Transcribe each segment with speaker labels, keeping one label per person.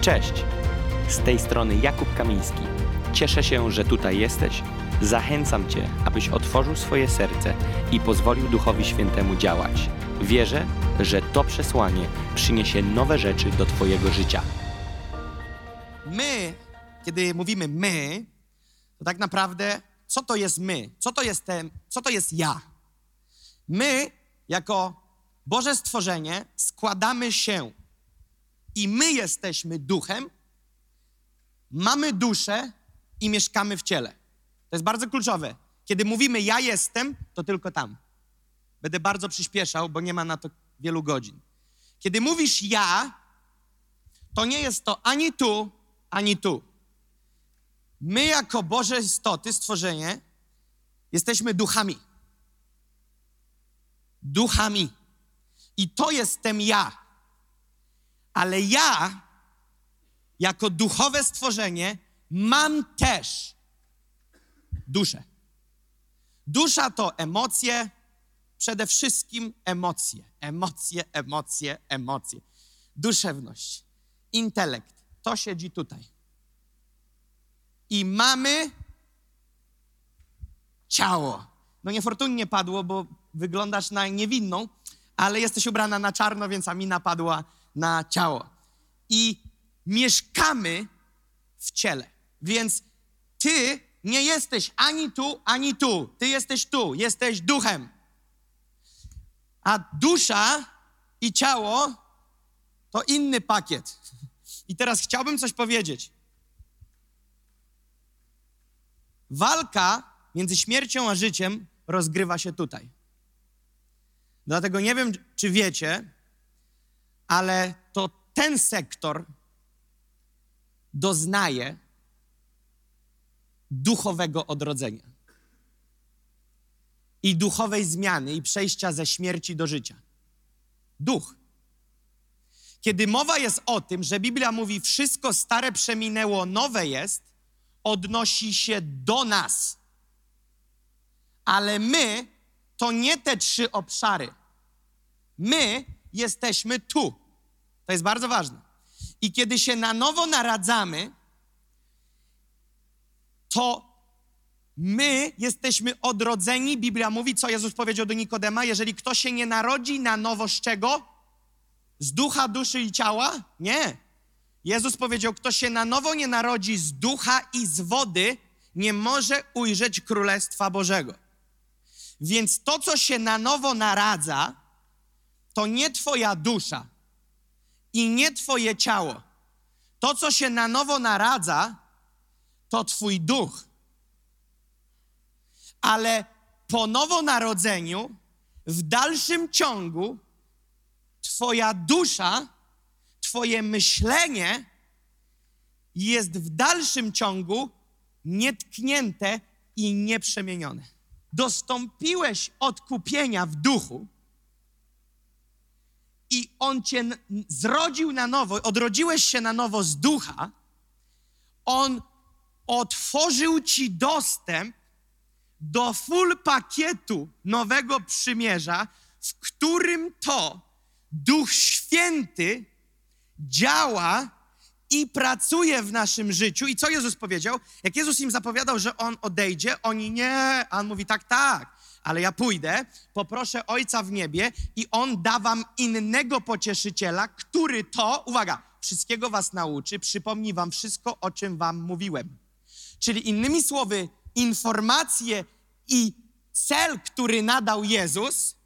Speaker 1: Cześć! Z tej strony Jakub Kamiński. Cieszę się, że tutaj jesteś. Zachęcam Cię, abyś otworzył swoje serce i pozwolił Duchowi Świętemu działać. Wierzę, że to przesłanie przyniesie nowe rzeczy do Twojego życia.
Speaker 2: My, kiedy mówimy my, to tak naprawdę co to jest my? Co to jest, ten, co to jest ja? My, jako Boże stworzenie, składamy się i my jesteśmy duchem, mamy duszę i mieszkamy w ciele. To jest bardzo kluczowe. Kiedy mówimy ja jestem, to tylko tam. Będę bardzo przyspieszał, bo nie ma na to wielu godzin. Kiedy mówisz ja, to nie jest to ani tu, ani tu. My, jako Boże istoty, stworzenie, jesteśmy duchami. Duchami. I to jestem ja. Ale ja, jako duchowe stworzenie, mam też duszę. Dusza to emocje, przede wszystkim emocje. Emocje, emocje, emocje. Duszewność, intelekt. To siedzi tutaj. I mamy ciało. No niefortunnie padło, bo wyglądasz na niewinną, ale jesteś ubrana na czarno, więc Amina padła na ciało. I mieszkamy w ciele. Więc ty nie jesteś ani tu, ani tu. Ty jesteś tu, jesteś duchem. A dusza i ciało to inny pakiet. I teraz chciałbym coś powiedzieć. Walka między śmiercią a życiem rozgrywa się tutaj. Dlatego nie wiem, czy wiecie, ale to ten sektor doznaje duchowego odrodzenia i duchowej zmiany i przejścia ze śmierci do życia. Duch. Kiedy mowa jest o tym, że Biblia mówi, wszystko stare przeminęło, nowe jest, odnosi się do nas. Ale my to nie te trzy obszary. My jesteśmy tu. To jest bardzo ważne. I kiedy się na nowo naradzamy, to my jesteśmy odrodzeni. Biblia mówi, co Jezus powiedział do Nikodema, jeżeli ktoś się nie narodzi na nowo z czego? Z ducha, duszy i ciała? Nie. Jezus powiedział, kto się na nowo nie narodzi z ducha i z wody, nie może ujrzeć Królestwa Bożego. Więc to, co się na nowo naradza, to nie Twoja dusza i nie Twoje ciało. To, co się na nowo naradza, to Twój duch. Ale po nowonarodzeniu, w dalszym ciągu, Twoja dusza, Twoje myślenie jest w dalszym ciągu nietknięte i nieprzemienione. Dostąpiłeś odkupienia w duchu i On cię zrodził na nowo, odrodziłeś się na nowo z ducha, On otworzył ci dostęp do full pakietu nowego przymierza, w którym to Duch Święty działa i pracuje w naszym życiu. I co Jezus powiedział? Jak Jezus im zapowiadał, że On odejdzie, oni nie, a On mówi tak, tak, ale ja pójdę, poproszę Ojca w niebie i On da wam innego pocieszyciela, który to, uwaga, wszystkiego was nauczy, przypomni wam wszystko, o czym wam mówiłem. Czyli innymi słowy, informacje i cel, który nadał Jezus,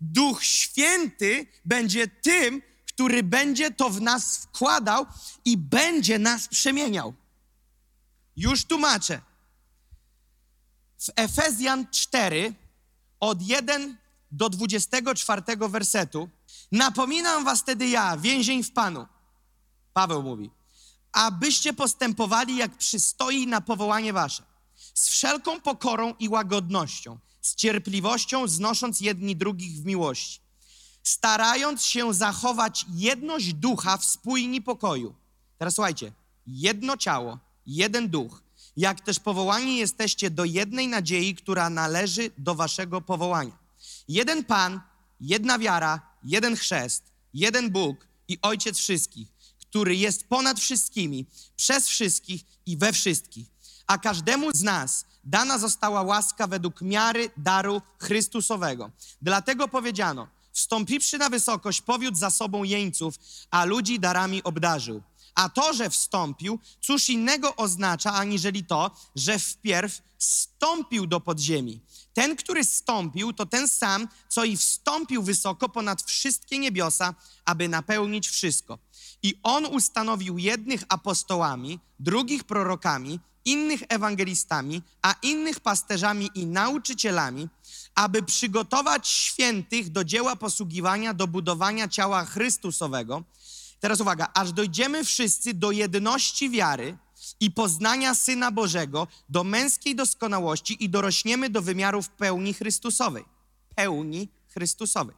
Speaker 2: Duch Święty będzie tym, który będzie to w nas wkładał i będzie nas przemieniał. Już tłumaczę. W Efezjan 4, od 1 do 24 wersetu, napominam was wtedy ja, więzień w Panu. Paweł mówi, abyście postępowali jak przystoi na powołanie wasze, z wszelką pokorą i łagodnością, z cierpliwością znosząc jedni drugich w miłości, starając się zachować jedność ducha w spójni pokoju. Teraz słuchajcie, jedno ciało, jeden duch, jak też powołani jesteście do jednej nadziei, która należy do waszego powołania. Jeden Pan, jedna wiara, jeden chrzest, jeden Bóg i Ojciec wszystkich, który jest ponad wszystkimi, przez wszystkich i we wszystkich. A każdemu z nas dana została łaska według miary daru Chrystusowego. Dlatego powiedziano, wstąpiwszy na wysokość, powiódł za sobą jeńców, a ludzi darami obdarzył. A to, że wstąpił, cóż innego oznacza, aniżeli to, że wpierw wstąpił do podziemi. Ten, który wstąpił, to ten sam, co i wstąpił wysoko ponad wszystkie niebiosa, aby napełnić wszystko. I on ustanowił jednych apostołami, drugich prorokami, innych ewangelistami, a innych pasterzami i nauczycielami, aby przygotować świętych do dzieła posługiwania, do budowania ciała Chrystusowego. Teraz uwaga, aż dojdziemy wszyscy do jedności wiary i poznania Syna Bożego, do męskiej doskonałości i dorośniemy do wymiarów pełni Chrystusowej. Pełni Chrystusowej.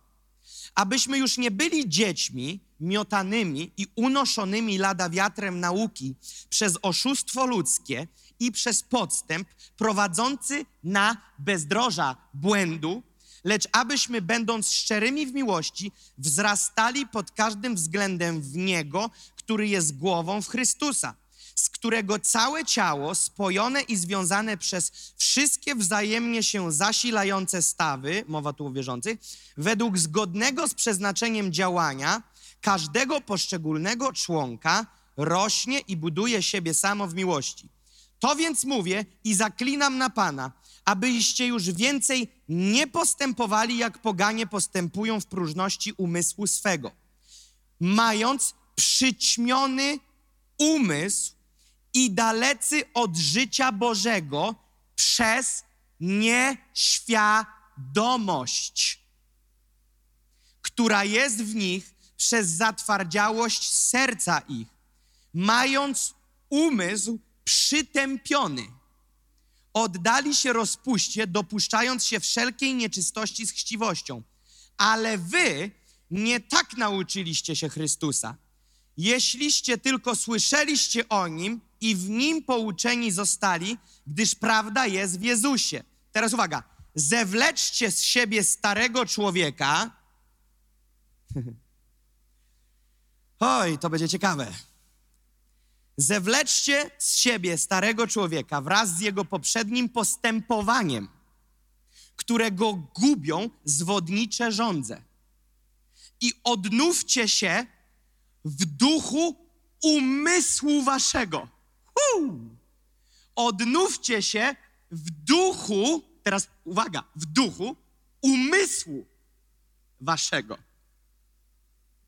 Speaker 2: Abyśmy już nie byli dziećmi miotanymi i unoszonymi lada wiatrem nauki przez oszustwo ludzkie i przez podstęp prowadzący na bezdroża błędu, lecz abyśmy, będąc szczerymi w miłości, wzrastali pod każdym względem w Niego, który jest głową w Chrystusa, z którego całe ciało, spojone i związane przez wszystkie wzajemnie się zasilające stawy, mowa tu o wierzących, według zgodnego z przeznaczeniem działania każdego poszczególnego członka rośnie i buduje siebie samo w miłości. To więc mówię i zaklinam na Pana, abyście już więcej nie postępowali, jak poganie postępują w próżności umysłu swego, mając przyćmiony umysł i dalecy od życia Bożego przez nieświadomość, która jest w nich przez zatwardziałość serca ich, mając umysł przytępiony. Oddali się rozpuście, dopuszczając się wszelkiej nieczystości z chciwością. Ale wy nie tak nauczyliście się Chrystusa. Jeśliście tylko słyszeliście o Nim i w Nim pouczeni zostali, gdyż prawda jest w Jezusie. Teraz uwaga. Zewleczcie z siebie starego człowieka. Oj, to będzie ciekawe. Zewleczcie z siebie starego człowieka wraz z jego poprzednim postępowaniem, którego gubią zwodnicze żądze. I odnówcie się w duchu umysłu waszego. Uu! Odnówcie się w duchu, teraz uwaga, w duchu umysłu waszego.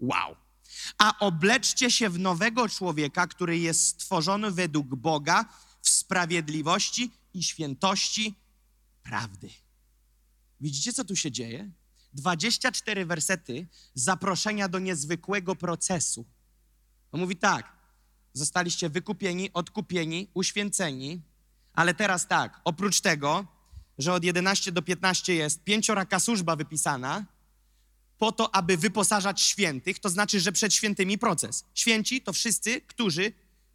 Speaker 2: Wow a obleczcie się w nowego człowieka, który jest stworzony według Boga w sprawiedliwości i świętości prawdy. Widzicie, co tu się dzieje? 24 wersety zaproszenia do niezwykłego procesu. On mówi tak: zostaliście wykupieni, odkupieni, uświęceni, ale teraz tak, oprócz tego, że od 11 do 15 jest pięcioraka służba wypisana, po to, aby wyposażać świętych, to znaczy, że przed świętymi proces. Święci to wszyscy, którzy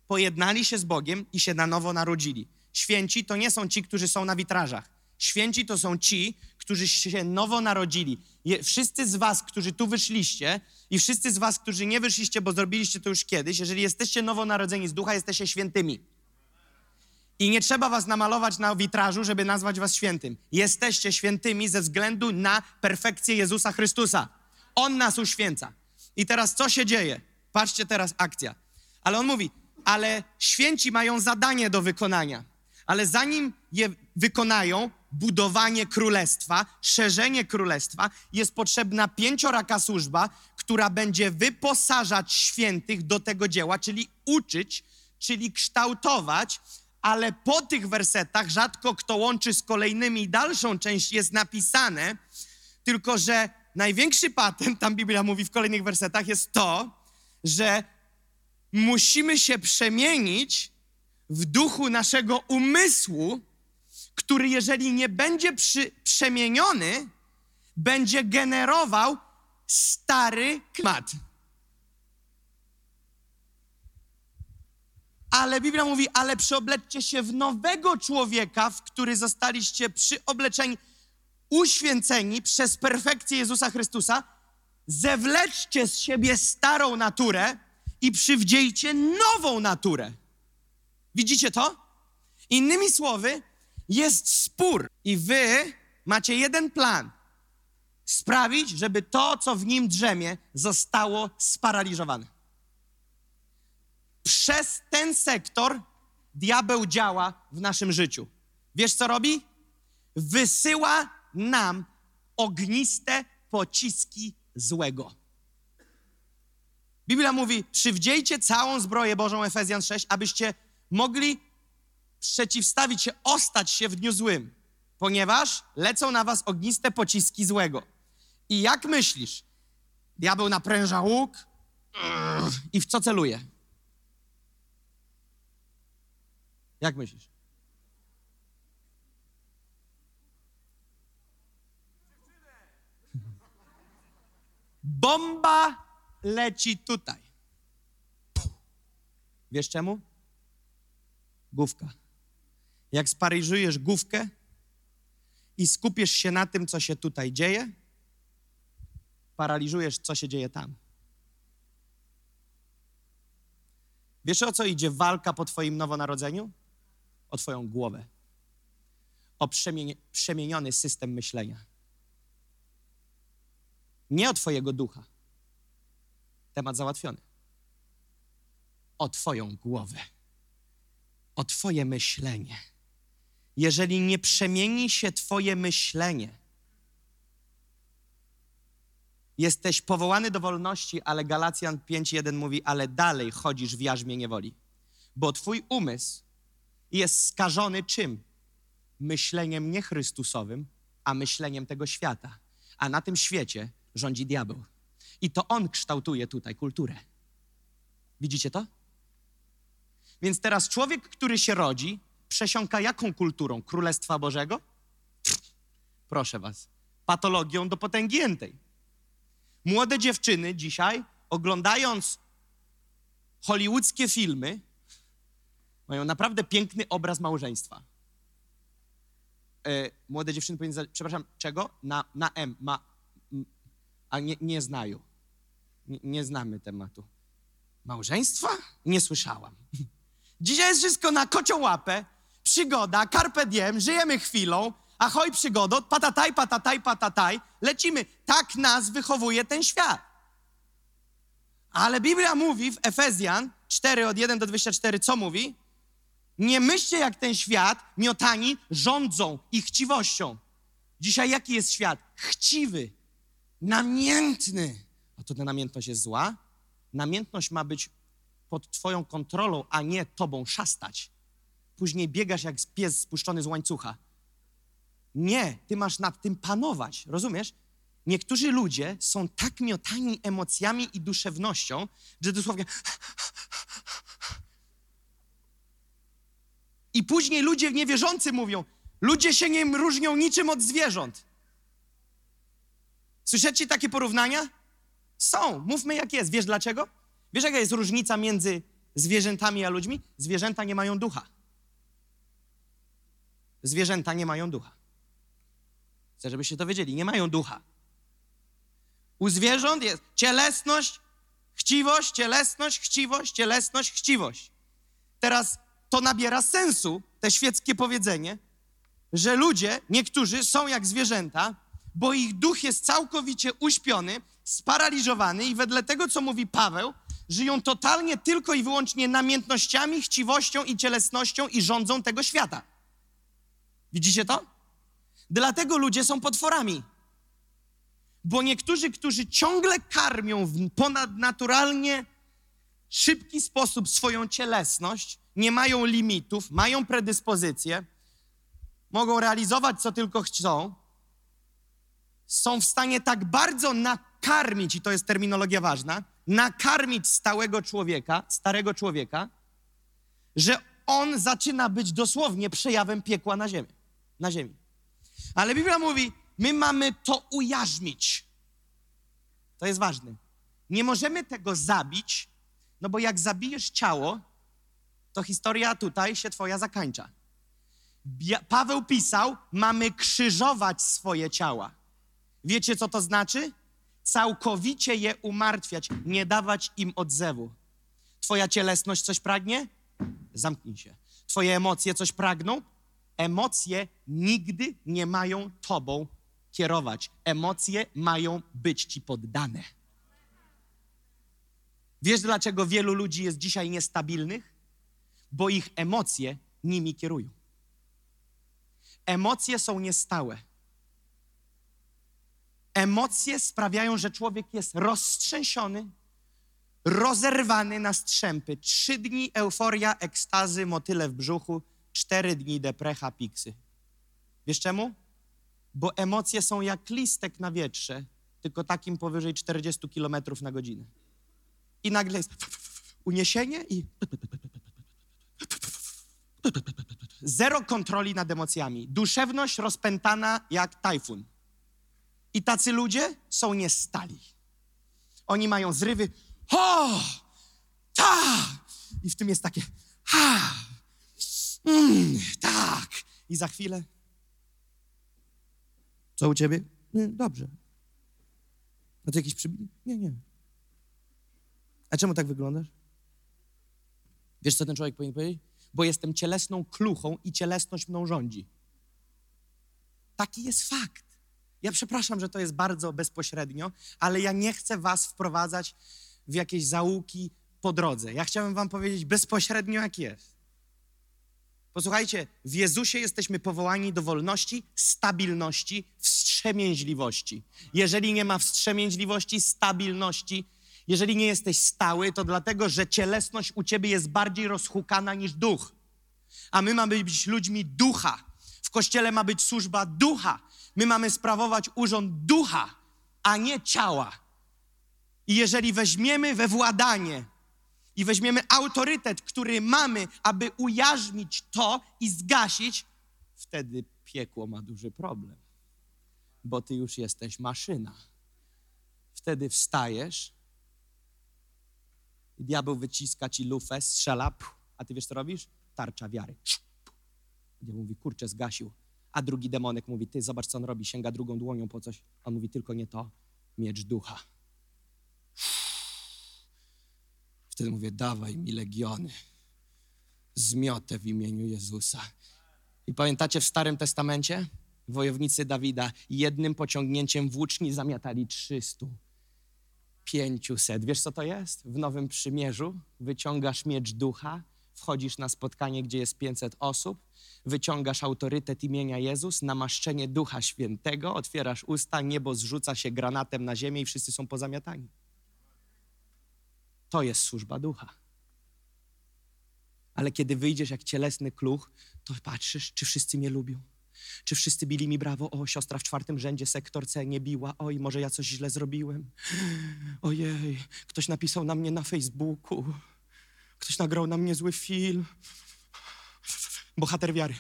Speaker 2: pojednali się z Bogiem i się na nowo narodzili. Święci to nie są ci, którzy są na witrażach. Święci to są ci, którzy się nowo narodzili. Wszyscy z was, którzy tu wyszliście i wszyscy z was, którzy nie wyszliście, bo zrobiliście to już kiedyś, jeżeli jesteście nowonarodzeni z ducha, jesteście świętymi. I nie trzeba was namalować na witrażu, żeby nazwać was świętym. Jesteście świętymi ze względu na perfekcję Jezusa Chrystusa. On nas uświęca. I teraz co się dzieje? Patrzcie teraz akcja. Ale on mówi, ale święci mają zadanie do wykonania. Ale zanim je wykonają, budowanie królestwa, szerzenie królestwa, jest potrzebna pięcioraka służba, która będzie wyposażać świętych do tego dzieła, czyli uczyć, czyli kształtować, ale po tych wersetach rzadko kto łączy z kolejnymi dalszą część jest napisane, tylko że największy patent, tam Biblia mówi w kolejnych wersetach, jest to, że musimy się przemienić w duchu naszego umysłu, który jeżeli nie będzie przy, przemieniony, będzie generował stary klimat. Ale Biblia mówi, ale przyobleczcie się w nowego człowieka, w który zostaliście przyobleczeni uświęceni przez perfekcję Jezusa Chrystusa, zewleczcie z siebie starą naturę i przywdziejcie nową naturę. Widzicie to? Innymi słowy, jest spór i wy macie jeden plan. Sprawić, żeby to, co w nim drzemie, zostało sparaliżowane. Przez ten sektor diabeł działa w naszym życiu. Wiesz, co robi? Wysyła nam ogniste pociski złego. Biblia mówi: przywdziejcie całą zbroję Bożą, Efezjan 6, abyście mogli przeciwstawić się, ostać się w dniu złym, ponieważ lecą na was ogniste pociski złego. I jak myślisz? Diabeł napręża łuk i w co celuje? Jak myślisz? Bomba leci tutaj. Wiesz czemu? Główka. Jak sparyżujesz główkę i skupisz się na tym, co się tutaj dzieje, paraliżujesz, co się dzieje tam. Wiesz, o co idzie walka po Twoim nowonarodzeniu? O Twoją głowę. O przemieni- przemieniony system myślenia. Nie o Twojego ducha. Temat załatwiony. O Twoją głowę. O Twoje myślenie. Jeżeli nie przemieni się Twoje myślenie, jesteś powołany do wolności, ale Galacjan 5.1 mówi, ale dalej chodzisz w jarzmie niewoli. Bo Twój umysł jest skażony czym? Myśleniem nie Chrystusowym, a myśleniem tego świata. A na tym świecie rządzi diabeł. I to on kształtuje tutaj kulturę. Widzicie to? Więc teraz człowiek, który się rodzi, przesiąka jaką kulturą? Królestwa Bożego? Proszę was. Patologią do potęgi jętej. Młode dziewczyny dzisiaj, oglądając hollywoodzkie filmy, mają naprawdę piękny obraz małżeństwa. E, młode dziewczyny powinny, za- przepraszam, czego? Na, na M, ma, a nie, nie znają. Nie, nie znamy tematu. Małżeństwa? Nie słyszałam. Dzisiaj jest wszystko na kocią łapę, przygoda, carpe diem, żyjemy chwilą, ahoj przygodo, patataj, patataj, patataj, lecimy. Tak nas wychowuje ten świat. Ale Biblia mówi w Efezjan 4 od 1 do 24, co mówi? Nie myślcie jak ten świat, miotani rządzą ich chciwością. Dzisiaj jaki jest świat? Chciwy, namiętny. A to ta namiętność jest zła? Namiętność ma być pod twoją kontrolą, a nie tobą szastać. Później biegasz jak pies spuszczony z łańcucha. Nie, ty masz nad tym panować, rozumiesz? Niektórzy ludzie są tak miotani emocjami i duszewnością, że dosłownie. I później ludzie niewierzący mówią: Ludzie się nie różnią niczym od zwierząt. Słyszycie takie porównania? Są. Mówmy jak jest. Wiesz dlaczego? Wiesz, jaka jest różnica między zwierzętami a ludźmi? Zwierzęta nie mają ducha. Zwierzęta nie mają ducha. Chcę, żebyście to wiedzieli. Nie mają ducha. U zwierząt jest cielesność, chciwość, cielesność, chciwość, cielesność, chciwość. Teraz to nabiera sensu, te świeckie powiedzenie, że ludzie, niektórzy są jak zwierzęta, bo ich duch jest całkowicie uśpiony, sparaliżowany i wedle tego, co mówi Paweł, żyją totalnie tylko i wyłącznie namiętnościami, chciwością i cielesnością i rządzą tego świata. Widzicie to? Dlatego ludzie są potworami. Bo niektórzy, którzy ciągle karmią w ponadnaturalnie szybki sposób swoją cielesność, nie mają limitów, mają predyspozycje, mogą realizować co tylko chcą, są w stanie tak bardzo nakarmić, i to jest terminologia ważna, nakarmić stałego człowieka, starego człowieka, że on zaczyna być dosłownie przejawem piekła na ziemi. Na ziemi. Ale Biblia mówi, my mamy to ujarzmić. To jest ważne. Nie możemy tego zabić, no bo jak zabijesz ciało, to historia tutaj się twoja zakańcza. Paweł pisał, mamy krzyżować swoje ciała. Wiecie, co to znaczy? Całkowicie je umartwiać, nie dawać im odzewu. Twoja cielesność coś pragnie? Zamknij się. Twoje emocje coś pragną? Emocje nigdy nie mają tobą kierować. Emocje mają być ci poddane. Wiesz, dlaczego wielu ludzi jest dzisiaj niestabilnych? Bo ich emocje nimi kierują. Emocje są niestałe. Emocje sprawiają, że człowiek jest roztrzęsiony, rozerwany na strzępy. Trzy dni euforia, ekstazy, motyle w brzuchu, cztery dni deprecha, piksy. Wiesz czemu? Bo emocje są jak listek na wietrze, tylko takim powyżej 40 km na godzinę. I nagle jest uniesienie i zero kontroli nad emocjami. Duszewność rozpętana jak tajfun. I tacy ludzie są niestali. Oni mają zrywy. O! Ta! I w tym jest takie. Ha! Mm, tak! I za chwilę. Co u ciebie? Dobrze. A to jakiś przybi... Nie, nie. A czemu tak wyglądasz? Wiesz, co ten człowiek powinien powiedzieć? Bo jestem cielesną kluchą i cielesność mną rządzi. Taki jest fakt. Ja przepraszam, że to jest bardzo bezpośrednio, ale ja nie chcę was wprowadzać w jakieś zaułki po drodze. Ja chciałem wam powiedzieć bezpośrednio, jak jest. Posłuchajcie, w Jezusie jesteśmy powołani do wolności, stabilności, wstrzemięźliwości. Jeżeli nie ma wstrzemięźliwości, stabilności, jeżeli nie jesteś stały, to dlatego, że cielesność u ciebie jest bardziej rozhukana niż duch. A my mamy być ludźmi ducha. W kościele ma być służba ducha. My mamy sprawować urząd ducha, a nie ciała. I jeżeli weźmiemy we władanie i weźmiemy autorytet, który mamy, aby ujarzmić to i zgasić, wtedy piekło ma duży problem, bo ty już jesteś maszyna. Wtedy wstajesz i diabeł wyciska ci lufę, strzela, a ty wiesz co robisz? Tarcza wiary. Diabeł mówi, kurczę, zgasił. A drugi demonek mówi, ty zobacz co on robi, sięga drugą dłonią po coś. On mówi, tylko nie to, miecz ducha. Wtedy mówię, dawaj mi legiony, zmiotę w imieniu Jezusa. I pamiętacie w Starym Testamencie? Wojownicy Dawida jednym pociągnięciem włóczni zamiatali 300. 500. Wiesz co to jest? W Nowym Przymierzu wyciągasz miecz ducha, wchodzisz na spotkanie, gdzie jest 500 osób, wyciągasz autorytet imienia Jezus, namaszczenie Ducha Świętego, otwierasz usta, niebo zrzuca się granatem na ziemię i wszyscy są pozamiatani. To jest służba ducha. Ale kiedy wyjdziesz jak cielesny kluch, to patrzysz, czy wszyscy mnie lubią. Czy wszyscy bili mi brawo? O, siostra w czwartym rzędzie, sektor C nie biła. Oj, może ja coś źle zrobiłem. Ojej, ktoś napisał na mnie na Facebooku. Ktoś nagrał na mnie zły film. Bohater wiary.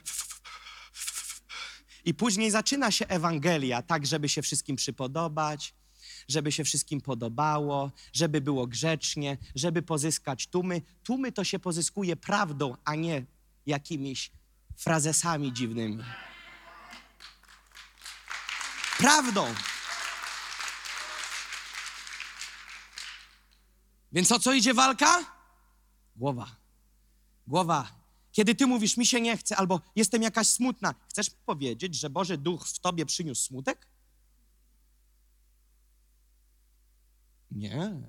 Speaker 2: I później zaczyna się Ewangelia, tak, żeby się wszystkim przypodobać, żeby się wszystkim podobało, żeby było grzecznie, żeby pozyskać tłumy. Tłumy to się pozyskuje prawdą, a nie jakimiś frazesami dziwnymi. Prawdą. Więc o co idzie walka? Głowa. Głowa. Kiedy ty mówisz, mi się nie chce, albo jestem jakaś smutna, chcesz powiedzieć, że Boży Duch w tobie przyniósł smutek? Nie.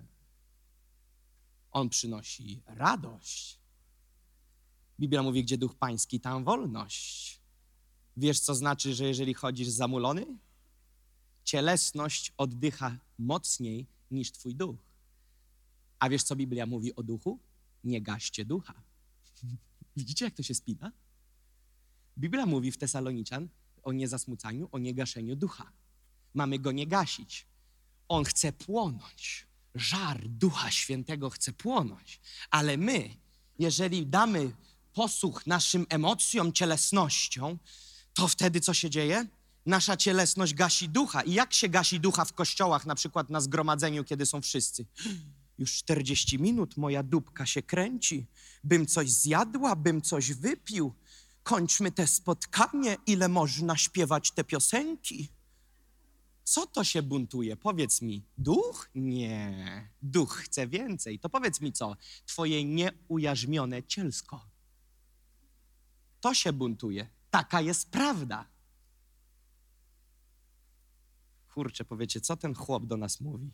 Speaker 2: On przynosi radość. Biblia mówi, gdzie duch pański, tam wolność. Wiesz, co znaczy, że jeżeli chodzisz zamulony? Cielesność oddycha mocniej niż twój duch. A wiesz, co Biblia mówi o duchu? Nie gaście ducha. Widzicie, jak to się spina? Biblia mówi w Tesaloniczan o niezasmucaniu, o niegaszeniu ducha. Mamy go nie gasić. On chce płonąć. Żar Ducha Świętego chce płonąć. Ale my, jeżeli damy posłuch naszym emocjom, cielesnością, to wtedy co się dzieje? Nasza cielesność gasi ducha. I jak się gasi ducha w kościołach, na przykład na zgromadzeniu, kiedy są wszyscy? Już 40 minut moja dupka się kręci. Bym coś zjadła, bym coś wypił. Kończmy te spotkanie, ile można śpiewać te piosenki. Co to się buntuje? Powiedz mi, duch? Nie. Duch chce więcej. To powiedz mi co? Twoje nieujarzmione cielsko. To się buntuje. Taka jest prawda. Kurczę, powiecie, co ten chłop do nas mówi?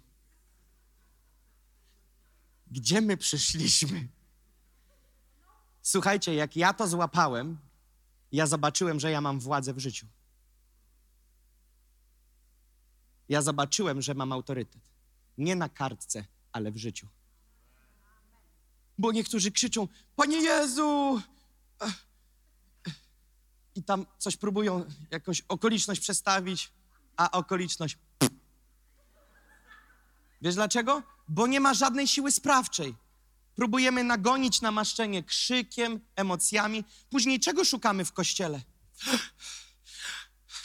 Speaker 2: Gdzie my przyszliśmy? Słuchajcie, jak ja to złapałem, ja zobaczyłem, że ja mam władzę w życiu. Ja zobaczyłem, że mam autorytet. Nie na kartce, ale w życiu. Bo niektórzy krzyczą: Panie Jezu! I tam coś próbują, jakąś okoliczność przestawić, a okoliczność. Wiesz dlaczego? Bo nie ma żadnej siły sprawczej. Próbujemy nagonić namaszczenie krzykiem, emocjami. Później czego szukamy w kościele?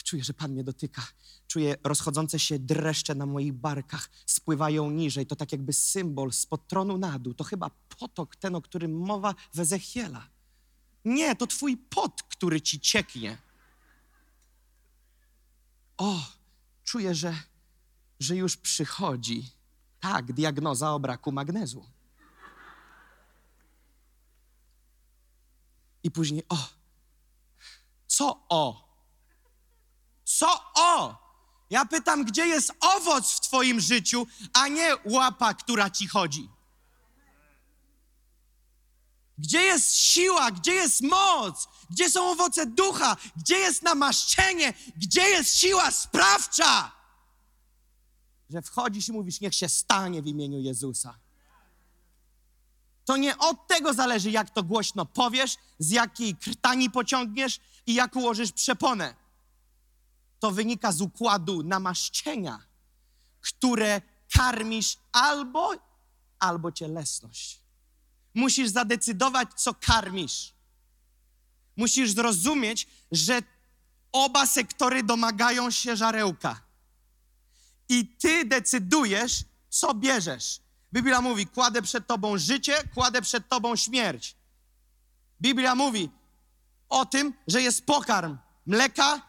Speaker 2: Czuję, że Pan mnie dotyka. Czuję rozchodzące się dreszcze na moich barkach, spływają niżej. To tak jakby symbol spod tronu na dół. To chyba potok, ten, o którym mowa w Ezechiela. Nie, to twój pot, który ci cieknie. O, czuję, że, że już przychodzi. Tak, diagnoza o braku magnezu. I później, o, co o? Co o? Ja pytam, gdzie jest owoc w Twoim życiu, a nie łapa, która ci chodzi. Gdzie jest siła, gdzie jest moc, gdzie są owoce ducha, gdzie jest namaszczenie, gdzie jest siła sprawcza? Że wchodzisz i mówisz, niech się stanie w imieniu Jezusa. To nie od tego zależy, jak to głośno powiesz, z jakiej krtani pociągniesz i jak ułożysz przeponę to wynika z układu namaszczenia, które karmisz albo, albo cielesność. Musisz zadecydować, co karmisz. Musisz zrozumieć, że oba sektory domagają się żarełka. I ty decydujesz, co bierzesz. Biblia mówi: kładę przed tobą życie, kładę przed tobą śmierć. Biblia mówi o tym, że jest pokarm mleka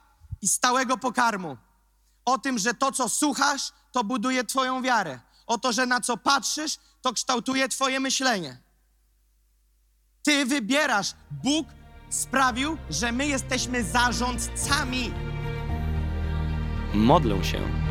Speaker 2: i stałego pokarmu. O tym, że to, co słuchasz, to buduje Twoją wiarę. O to, że na co patrzysz, to kształtuje Twoje myślenie. Ty wybierasz. Bóg sprawił, że my jesteśmy zarządcami.
Speaker 1: Modlę się,